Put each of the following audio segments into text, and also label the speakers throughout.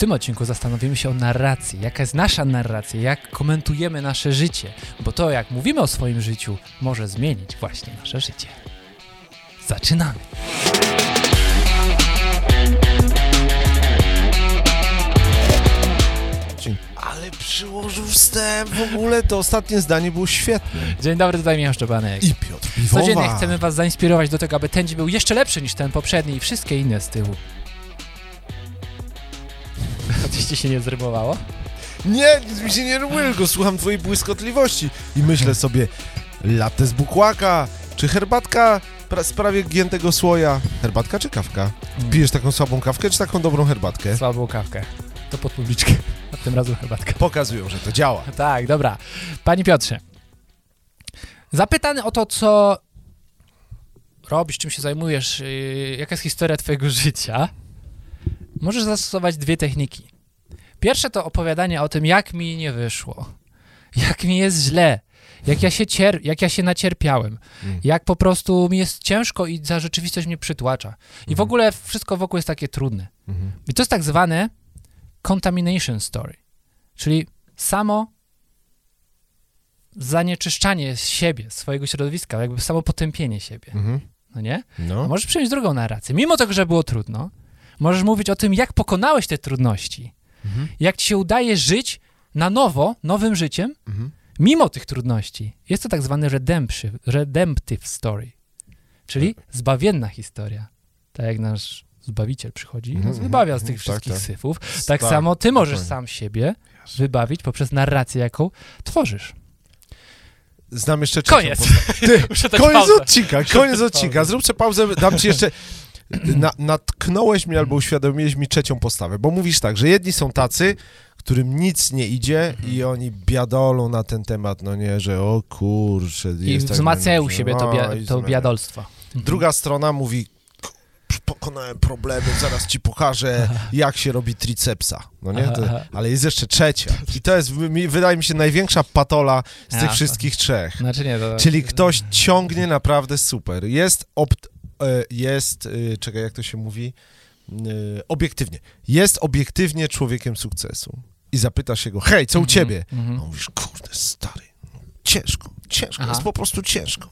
Speaker 1: tym odcinku zastanowimy się o narracji. Jaka jest nasza narracja, jak komentujemy nasze życie, bo to, jak mówimy o swoim życiu, może zmienić właśnie nasze życie. Zaczynamy.
Speaker 2: Ale przyłożył wstęp w ogóle, to ostatnie zdanie było świetne.
Speaker 1: Dzień dobry, tutaj Michał Szczepanek.
Speaker 2: I Piotr Piwowa.
Speaker 1: Codziennie chcemy Was zainspirować do tego, aby ten dzień był jeszcze lepszy niż ten poprzedni i wszystkie inne z tyłu. Oczywiście się nie zrymowało.
Speaker 2: Nie, nic mi się nie robiło, tylko słucham twojej błyskotliwości i myślę sobie, latte z bukłaka, czy herbatka z prawie giętego słoja. Herbatka czy kawka? Pijesz taką słabą kawkę, czy taką dobrą herbatkę?
Speaker 1: Słabą kawkę. To pod publiczkę. A tym razem herbatkę.
Speaker 2: Pokazują, że to działa.
Speaker 1: Tak, dobra. Panie Piotrze, zapytany o to, co robisz, czym się zajmujesz, yy, jaka jest historia twojego życia, możesz zastosować dwie techniki. Pierwsze to opowiadanie o tym, jak mi nie wyszło, jak mi jest źle, jak ja się, cier- jak ja się nacierpiałem,
Speaker 2: Mm.
Speaker 1: jak po prostu mi jest ciężko i za rzeczywistość mnie przytłacza. I w ogóle wszystko wokół jest takie trudne.
Speaker 2: Mhm.
Speaker 1: I to jest tak zwane contamination story, czyli samo zanieczyszczanie siebie, swojego środowiska, jakby samo potępienie siebie,
Speaker 2: Mhm.
Speaker 1: no nie? A
Speaker 2: No.
Speaker 1: możesz przyjąć drugą narrację. Mimo tego, że było trudno, możesz mówić o tym, jak pokonałeś te trudności,
Speaker 2: Mhm.
Speaker 1: jak ci się udaje żyć na nowo, nowym życiem,
Speaker 2: Mhm.
Speaker 1: mimo tych trudności. Jest to tak zwany redemptive, redemptive story, czyli zbawienna historia. Tak jak nasz Zbawiciel przychodzi i
Speaker 2: Mhm,
Speaker 1: nas wybawia z
Speaker 2: mhm,
Speaker 1: tych
Speaker 2: tak,
Speaker 1: wszystkich
Speaker 2: tak.
Speaker 1: syfów. Tak, samo ty możesz sam siebie wybawić poprzez narrację, jaką tworzysz.
Speaker 2: Znam jeszcze trzecią
Speaker 1: Koniec. dać
Speaker 2: Koniec odcinka, koniec odcinka.
Speaker 1: pauzę.
Speaker 2: Zrób sobie pauzę, dam ci jeszcze... Na, natknąłeś mnie albo uświadomiłeś mi trzecią postawę, bo mówisz tak, że jedni są tacy, którym nic nie idzie
Speaker 1: Mhm.
Speaker 2: i oni biadolą na ten temat, no nie, że o kurczę,
Speaker 1: I
Speaker 2: tak
Speaker 1: wzmacniają
Speaker 2: najgorzej.
Speaker 1: siebie to, bia- to biadolstwo.
Speaker 2: Druga strona mówi, "K- pokonałem problemy, zaraz ci pokażę, jak się robi tricepsa, no nie, to, ale jest jeszcze trzecia i to jest, mi, wydaje mi się, największa patola z tych wszystkich trzech.
Speaker 1: Znaczy nie, to...
Speaker 2: Czyli ktoś ciągnie naprawdę super. Jest, opt, jest e, czekaj, jak to się mówi? E, Obiektywnie. Jest obiektywnie człowiekiem sukcesu. I zapytasz się go, hej, co u
Speaker 1: Mhm,
Speaker 2: ciebie?
Speaker 1: mhm.
Speaker 2: A on mówisz, kurde, stary, no, ciężko, ciężko,
Speaker 1: Aha.
Speaker 2: jest po prostu ciężko.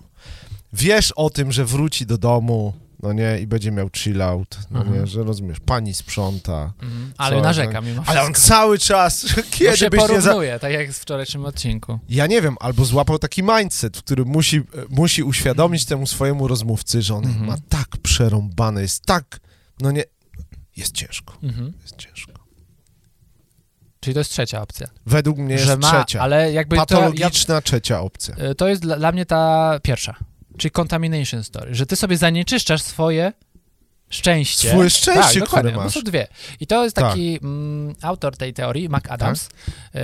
Speaker 2: Wiesz o tym, że wróci do domu, no nie, i będzie miał chill out, no
Speaker 1: Mhm.
Speaker 2: nie, że rozumiesz, pani sprząta,
Speaker 1: Mhm. Ale
Speaker 2: Co,
Speaker 1: narzeka mimo
Speaker 2: ale on
Speaker 1: wszystko.
Speaker 2: cały czas, kiedy
Speaker 1: się
Speaker 2: byś nie za...
Speaker 1: tak jak w wczorajszym odcinku.
Speaker 2: Ja nie wiem, albo złapał taki mindset, w którym musi, musi uświadomić temu swojemu rozmówcy, że on
Speaker 1: Mhm.
Speaker 2: ma tak przerąbane, jest tak, no nie, jest ciężko,
Speaker 1: Mhm.
Speaker 2: jest ciężko.
Speaker 1: Czyli to jest trzecia opcja.
Speaker 2: Według mnie jest
Speaker 1: że ma,
Speaker 2: trzecia,
Speaker 1: ale jakby to, ja,
Speaker 2: patologiczna trzecia opcja.
Speaker 1: to jest dla, dla mnie ta pierwsza, czyli contamination story, że ty sobie zanieczyszczasz swoje szczęście.
Speaker 2: Swoje szczęście,
Speaker 1: tak,
Speaker 2: które masz.
Speaker 1: To są dwie. I to jest
Speaker 2: Tak.
Speaker 1: taki mm, autor tej teorii, Mac Adams,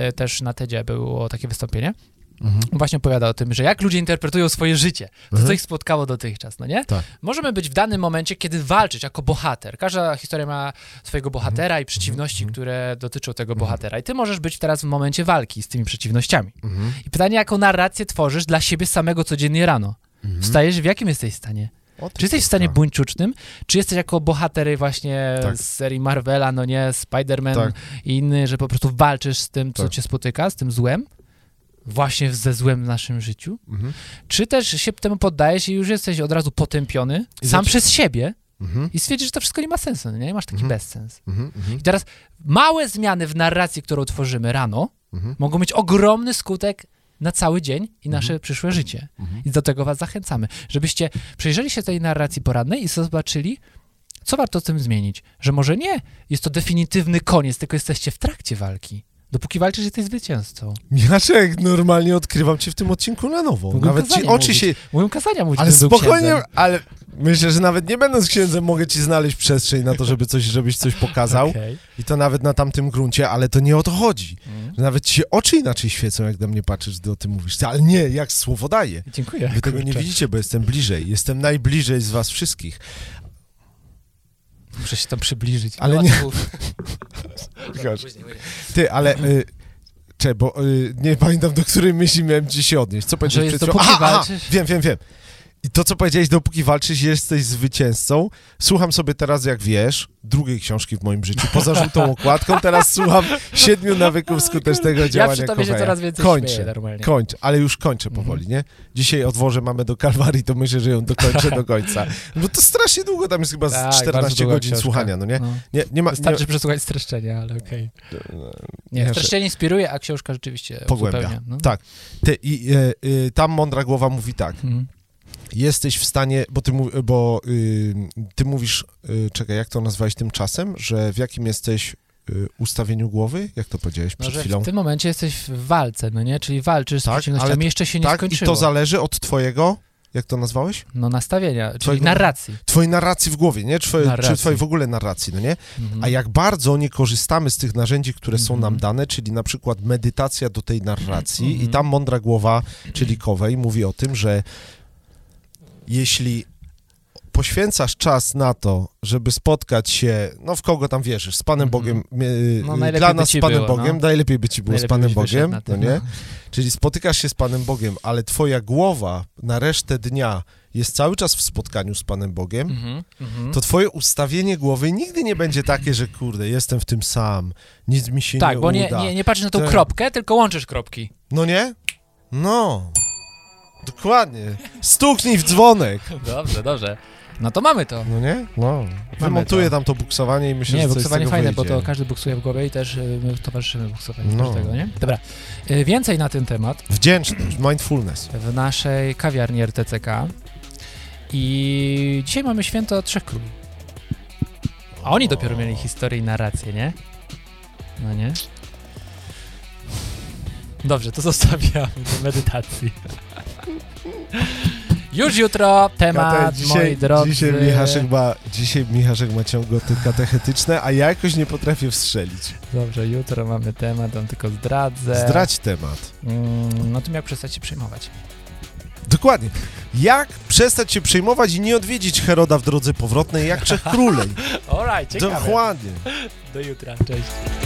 Speaker 1: y, też na TEDzie było takie wystąpienie.
Speaker 2: Mhm.
Speaker 1: Właśnie opowiada o tym, że jak ludzie interpretują swoje życie, to co
Speaker 2: Mhm.
Speaker 1: ich spotkało dotychczas, no nie?
Speaker 2: Tak.
Speaker 1: Możemy być w danym momencie, kiedy walczyć jako bohater. Każda historia ma swojego bohatera i przeciwności,
Speaker 2: Mhm.
Speaker 1: które dotyczą tego bohatera. I ty możesz być teraz w momencie walki z tymi przeciwnościami.
Speaker 2: Mhm.
Speaker 1: I pytanie, jaką narrację tworzysz dla siebie samego codziennie rano?
Speaker 2: Mhm.
Speaker 1: Wstajesz, w jakim jesteś stanie? Czy jesteś w stanie
Speaker 2: kurwa.
Speaker 1: buńczucznym? Czy jesteś jako bohatery właśnie
Speaker 2: Tak.
Speaker 1: z serii Marvela, no nie, Spider-Man
Speaker 2: Tak.
Speaker 1: i inny, że po prostu walczysz z tym, co
Speaker 2: Tak.
Speaker 1: cię spotyka, z tym złem? Właśnie ze złem w naszym życiu?
Speaker 2: Mhm.
Speaker 1: Czy też się temu poddajesz i już jesteś od razu potępiony
Speaker 2: I
Speaker 1: sam przez siebie
Speaker 2: Mhm.
Speaker 1: i stwierdzisz, że to wszystko nie ma sensu, no nie? Masz taki
Speaker 2: Mhm.
Speaker 1: bezsens.
Speaker 2: Mhm. Mhm.
Speaker 1: I teraz małe zmiany w narracji, którą tworzymy rano,
Speaker 2: Mhm.
Speaker 1: mogą mieć ogromny skutek na cały dzień i nasze
Speaker 2: Mhm.
Speaker 1: przyszłe życie.
Speaker 2: Mhm.
Speaker 1: I do tego was zachęcamy, żebyście przejrzeli się tej narracji porannej i zobaczyli, co warto z tym zmienić. Że może nie jest to definitywny koniec, tylko jesteście w trakcie walki. Dopóki walczysz, jesteś zwycięzcą.
Speaker 2: Jaszek, normalnie odkrywam cię w tym odcinku na nowo.
Speaker 1: Mogłem
Speaker 2: Nawet ci oczy
Speaker 1: mówić.
Speaker 2: się...
Speaker 1: Mówią kazania mówić,
Speaker 2: Ale spokojnie, ale myślę, że nawet nie będąc księdzem mogę ci znaleźć przestrzeń na to, żeby coś, żebyś coś pokazał.
Speaker 1: Okej.
Speaker 2: I to nawet na tamtym gruncie, ale to nie o to chodzi.
Speaker 1: Mm.
Speaker 2: Nawet ci się oczy inaczej świecą, jak do mnie patrzysz, gdy o tym mówisz. Ale nie, jak słowo daje.
Speaker 1: Dziękuję.
Speaker 2: Wy tego nie widzicie, bo jestem bliżej. Jestem najbliżej z was wszystkich.
Speaker 1: Muszę się tam przybliżyć.
Speaker 2: Ale
Speaker 1: No,
Speaker 2: nie-. Ty, ale... Y, Cze, bo y, nie pamiętam, do której myśli miałem ci się odnieść. Co powiedziałeś przed chwilą? Aha, aha, wiem, wiem, wiem. I to, co powiedziałeś, dopóki walczysz, jesteś zwycięzcą. Słucham sobie teraz, jak wiesz, drugiej książki w moim życiu, poza żółtą okładką. Teraz słucham siedmiu nawyków skutecznego
Speaker 1: Ja
Speaker 2: działania
Speaker 1: przy tobie się coraz więcej
Speaker 2: Kończę.
Speaker 1: normalnie.
Speaker 2: Kończę, ale już kończę
Speaker 1: Mhm.
Speaker 2: powoli, nie? Dzisiaj odwożę mamy do Kalwarii, to myślę, że ją dokończę do końca. Bo to strasznie długo, tam jest chyba z
Speaker 1: Tak, bardzo
Speaker 2: 14
Speaker 1: długa
Speaker 2: godzin
Speaker 1: książka.
Speaker 2: słuchania, no nie?
Speaker 1: No.
Speaker 2: Nie, nie ma... Nie,
Speaker 1: Wystarczy przesłuchać streszczenia, ale okej. Nie,
Speaker 2: Nie,
Speaker 1: streszczenie inspiruje, a książka rzeczywiście
Speaker 2: Pogłębia.
Speaker 1: No.
Speaker 2: Tak. ty, i, e, y, tam mądra głowa mówi tak.
Speaker 1: Mhm.
Speaker 2: Jesteś w stanie, bo ty, bo, y, ty mówisz, y, czekaj, jak to nazwałeś tymczasem, że w jakim jesteś y, ustawieniu głowy? Jak to powiedziałeś
Speaker 1: No,
Speaker 2: przed
Speaker 1: że
Speaker 2: chwilą?
Speaker 1: w tym momencie jesteś w walce, no nie? Czyli walczysz z
Speaker 2: Tak,
Speaker 1: przeciwnościami,
Speaker 2: ale-
Speaker 1: jeszcze się nie
Speaker 2: tak, i
Speaker 1: skończyło.
Speaker 2: to zależy od twojego, jak to nazwałeś?
Speaker 1: No nastawienia, czyli
Speaker 2: Twojego-
Speaker 1: narracji.
Speaker 2: Twojej narracji w głowie, nie? Twoje, czy twojej w ogóle narracji, no nie?
Speaker 1: Mhm.
Speaker 2: A jak bardzo nie korzystamy z tych narzędzi, które są
Speaker 1: Mhm.
Speaker 2: nam dane, czyli na przykład medytacja do tej narracji
Speaker 1: Mhm.
Speaker 2: i tam mądra głowa, czyli Kowej, mówi o tym, że jeśli poświęcasz czas na to, żeby spotkać się, no w kogo tam wierzysz, z Panem
Speaker 1: Mhm.
Speaker 2: Bogiem, y,
Speaker 1: No,
Speaker 2: y, dla nas z Panem
Speaker 1: było,
Speaker 2: Bogiem,
Speaker 1: no.
Speaker 2: najlepiej by ci było
Speaker 1: Najlepiej
Speaker 2: z Panem Bogiem, no
Speaker 1: tym,
Speaker 2: nie? Czyli spotykasz się z Panem Bogiem, ale twoja głowa na resztę dnia jest cały czas w spotkaniu z Panem Bogiem,
Speaker 1: Mhm. Mhm.
Speaker 2: to twoje ustawienie głowy nigdy nie będzie takie, że kurde, jestem w tym sam, nic mi się
Speaker 1: Tak,
Speaker 2: nie
Speaker 1: bo nie,
Speaker 2: uda.
Speaker 1: nie, nie patrzysz na tą
Speaker 2: Tak.
Speaker 1: kropkę, tylko łączysz kropki.
Speaker 2: No nie? No. Dokładnie. Stuknij w dzwonek.
Speaker 1: Dobrze, dobrze. No to mamy to.
Speaker 2: No nie? No. Wymontuję
Speaker 1: to.
Speaker 2: tam to buksowanie i myślę,
Speaker 1: nie,
Speaker 2: że coś z
Speaker 1: buksowanie
Speaker 2: tego
Speaker 1: fajne,
Speaker 2: wyjdzie.
Speaker 1: bo to każdy buksuje w głowie i też y, my towarzyszymy buksowaniu
Speaker 2: No.
Speaker 1: każdego, nie? Dobra. Y, Więcej na ten temat
Speaker 2: Wdzięczność, mindfulness.
Speaker 1: w naszej kawiarni RTCK. I dzisiaj mamy święto Trzech Króli. A oni dopiero mieli historię i narrację, nie? No nie? Dobrze, to zostawiamy do medytacji. Już jutro temat,
Speaker 2: Kate, dzisiaj,
Speaker 1: moi drodzy.
Speaker 2: dzisiaj, Michaszek ma, dzisiaj Michaszek ma ciągoty katechetyczne, a ja jakoś nie potrafię wstrzelić.
Speaker 1: Dobrze, jutro mamy temat, tam tylko zdradzę.
Speaker 2: Zdrać temat.
Speaker 1: Mm, no tym jak przestać się przejmować.
Speaker 2: Dokładnie. Jak przestać się przejmować i nie odwiedzić Heroda w drodze powrotnej jak Trzech Królej.
Speaker 1: Alright, ciekawe.
Speaker 2: Dokładnie.
Speaker 1: Do jutra, cześć.